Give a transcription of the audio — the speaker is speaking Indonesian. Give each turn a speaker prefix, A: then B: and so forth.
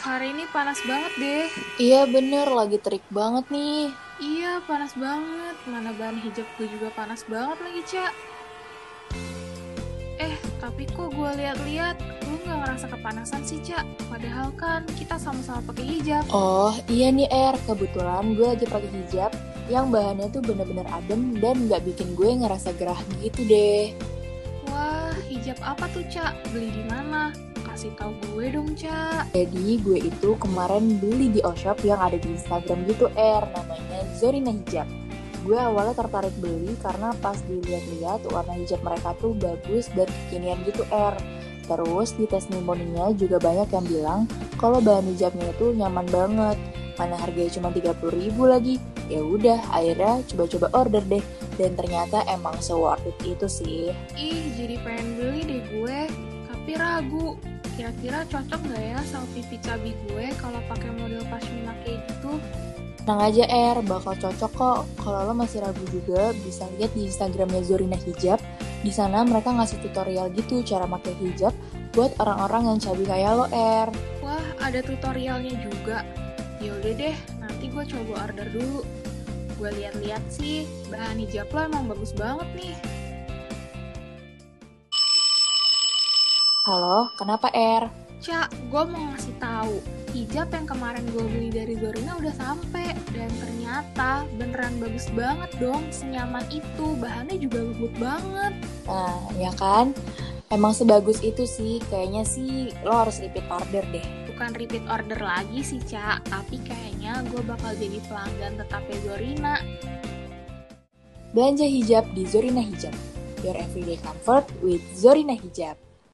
A: hari ini panas banget deh.
B: Iya bener, lagi terik banget nih.
A: Iya, panas banget. Mana bahan hijab gue juga panas banget lagi, Cak. Eh, tapi kok gue lihat-lihat, lu nggak ngerasa kepanasan sih, Cak? Padahal kan kita sama-sama pakai hijab.
B: Oh iya nih Er, kebetulan gue lagi pakai hijab yang bahannya tuh bener-bener adem dan nggak bikin gue ngerasa gerah gitu deh.
A: Wah, hijab apa tuh, Cak? Beli di mana? Kasih tahu gue dong, Cak.
B: Jadi gue itu kemarin beli di Oshop yang ada di Instagram gitu Er, namanya Zorina Hijab. Gue awalnya tertarik beli karena pas dilihat-lihat warna hijab mereka tuh bagus dan kekinian gitu Er. Terus di testimoninya juga banyak yang bilang kalau bahan hijabnya itu nyaman banget. Mana harganya cuma 30 ribu lagi. Ya udah, akhirnya coba-coba order deh. Dan ternyata emang se-worth it itu sih.
A: Ih, jadi pengen beli deh gue. Tapi ragu. Kira-kira cocok nggak ya pipi cabi gue kalau pakai model pashmina kayak gitu?
B: Tenang aja Er, bakal cocok kok. Kalau lo masih ragu juga, bisa lihat di Instagramnya Zorina Hijab. Di sana mereka ngasih tutorial gitu cara pakai hijab buat orang-orang yang cabi kayak lo Er.
A: Wah, ada tutorialnya juga. Yaudah deh, nanti gue coba order dulu. Gue lihat-lihat sih, bahan hijab lo emang bagus banget nih.
B: Halo, kenapa Er?
A: Cak, gue mau ngasih tahu hijab yang kemarin gue beli dari Zorina udah sampai dan ternyata beneran bagus banget dong, senyaman itu, bahannya juga lembut banget.
B: Nah, ya kan? Emang sebagus itu sih, kayaknya sih lo harus repeat order deh.
A: Bukan repeat order lagi sih, Cak, tapi kayaknya gue bakal jadi pelanggan tetapnya Zorina.
B: Belanja hijab di Zorina Hijab. Your everyday comfort with Zorina Hijab.